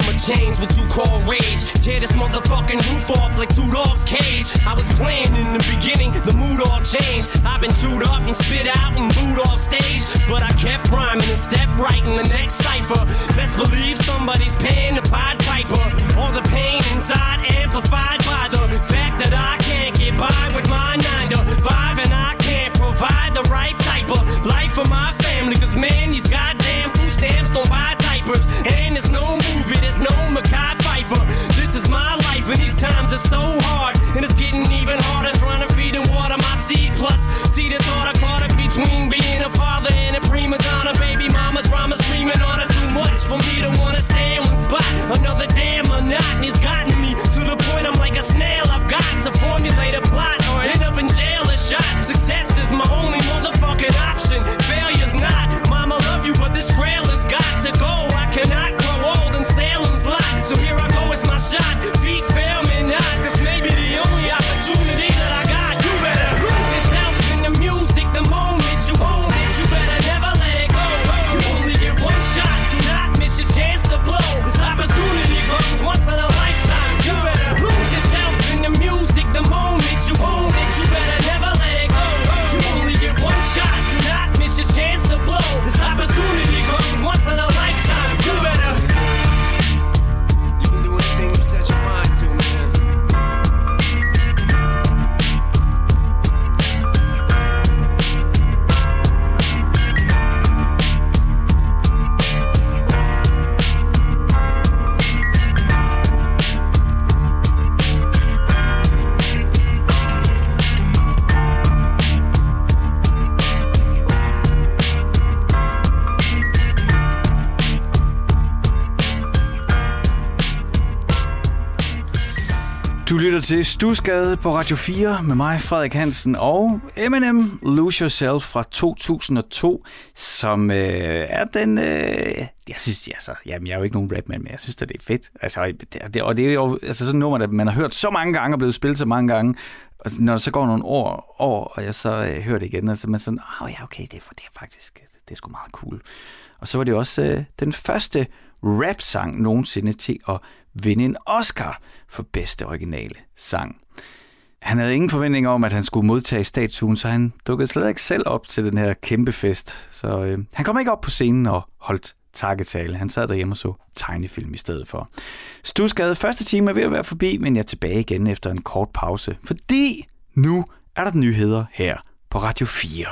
chains, what you call rage. Tear this motherfucking roof off like two dogs' cage. I was playing in the beginning, the mood all changed. I've been chewed up and spit out and booed off stage. But I kept rhyming and stepped right in the next cipher. Best believe somebody's paying the Pied Piper. All the pain inside amplified by the fact that I can't get by with my nine to five and I can't provide the right type of life for my family. Cause man, these goddamn lytter til Stusgade på Radio 4 med mig, Frederik Hansen, og Eminem Lose Yourself fra 2002, som øh, er den... Øh, jeg synes, altså, jamen, jeg er jo ikke nogen rapman, men jeg synes, at det er fedt. Altså, det, det, og det er jo altså, sådan et nummer, der man har hørt så mange gange og blevet spillet så mange gange, og når der så går nogle år, år og jeg så øh, hører det igen, og så er man sådan, åh oh, ja, okay, det er, det er faktisk, det er sgu meget cool. Og så var det også øh, den første rap-sang nogensinde til at vinde en Oscar for bedste originale sang. Han havde ingen forventning om, at han skulle modtage statuen, så han dukkede slet ikke selv op til den her kæmpe fest. Så øh, han kom ikke op på scenen og holdt takketale. Han sad derhjemme og så tegnefilm i stedet for. Stusgade første time er ved at være forbi, men jeg er tilbage igen efter en kort pause, fordi nu er der nyheder her på Radio 4.